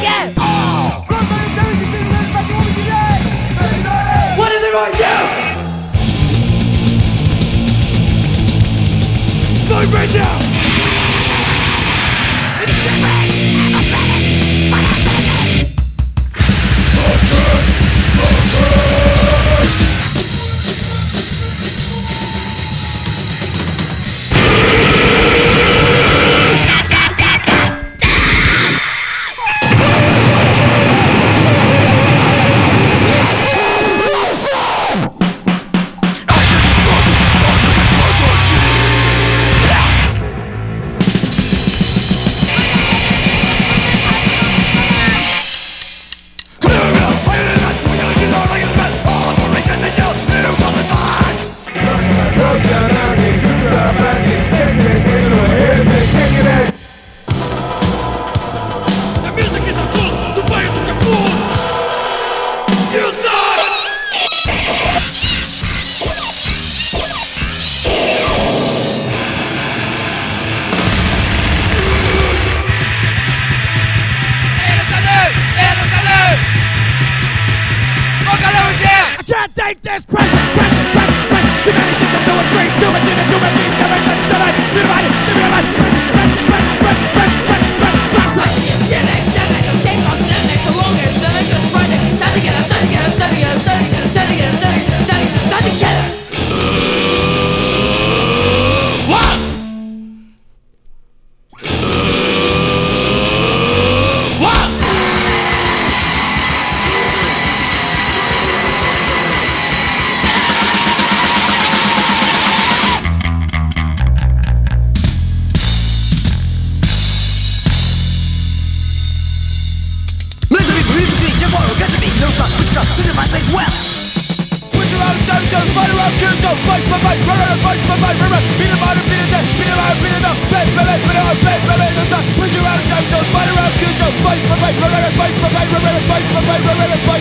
Oh. What is it with you? Right now! fight for right, fight for right, fight for fight for fight for fight for.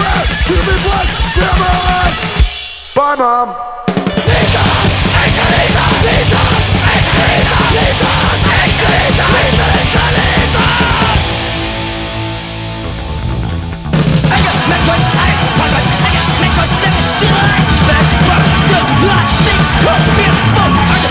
Where to be blind, never alive Bye mom Lisa, Escalita, Lisa, Escalita, Lisa, Escalita, Lisa, Escalita I got Metroid, I got Metroid, I got Metroid, let me do it Metroid, still not, think, could be a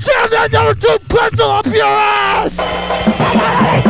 Jam that number two pencil up your ass!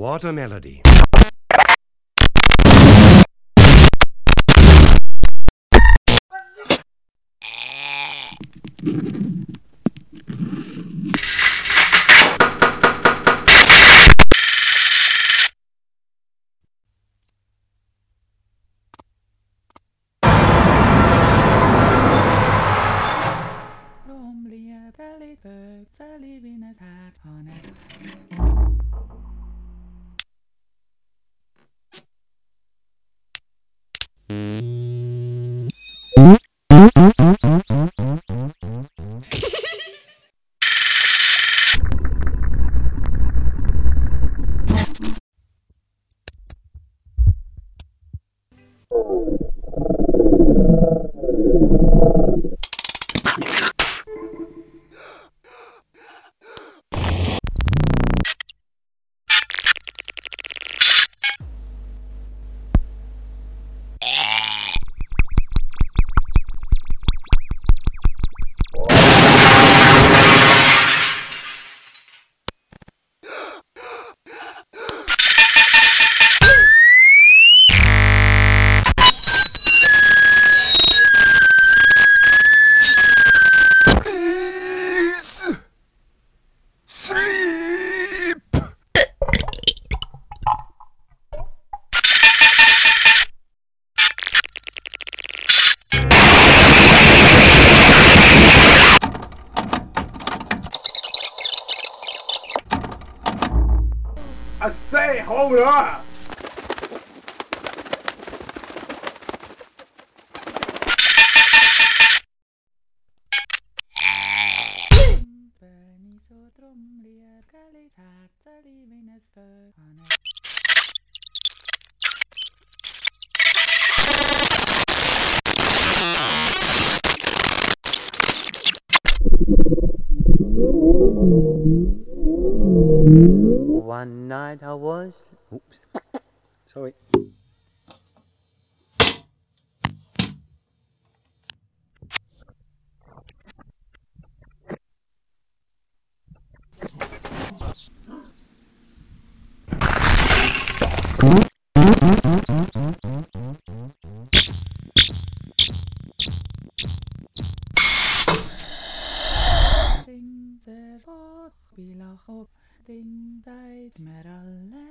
What a melody. One night I was. Oops. Sorry. Sing the fort, we ding tijd met alle.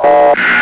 Oh.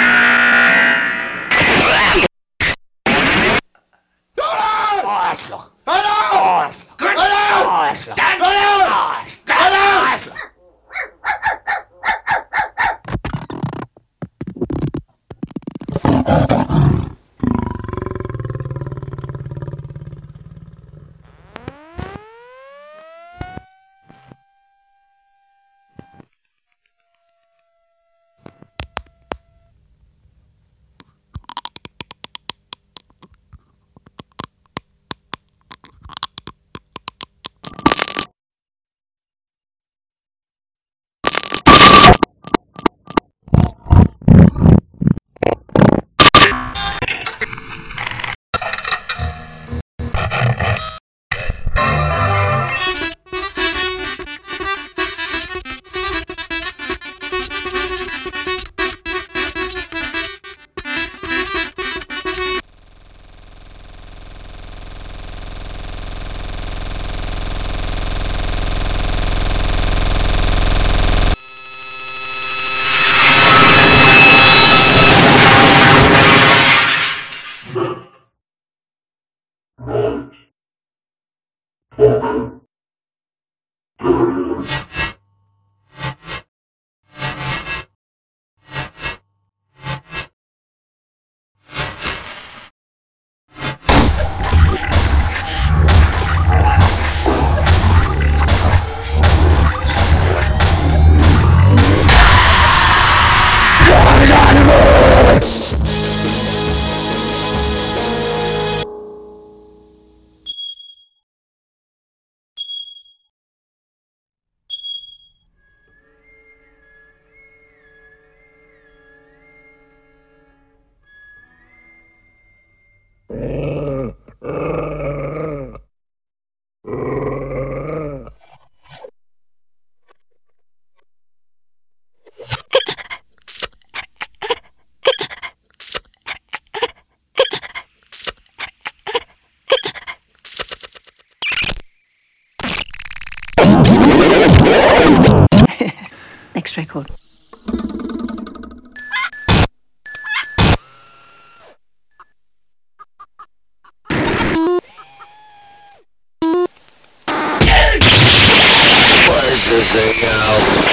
everything else.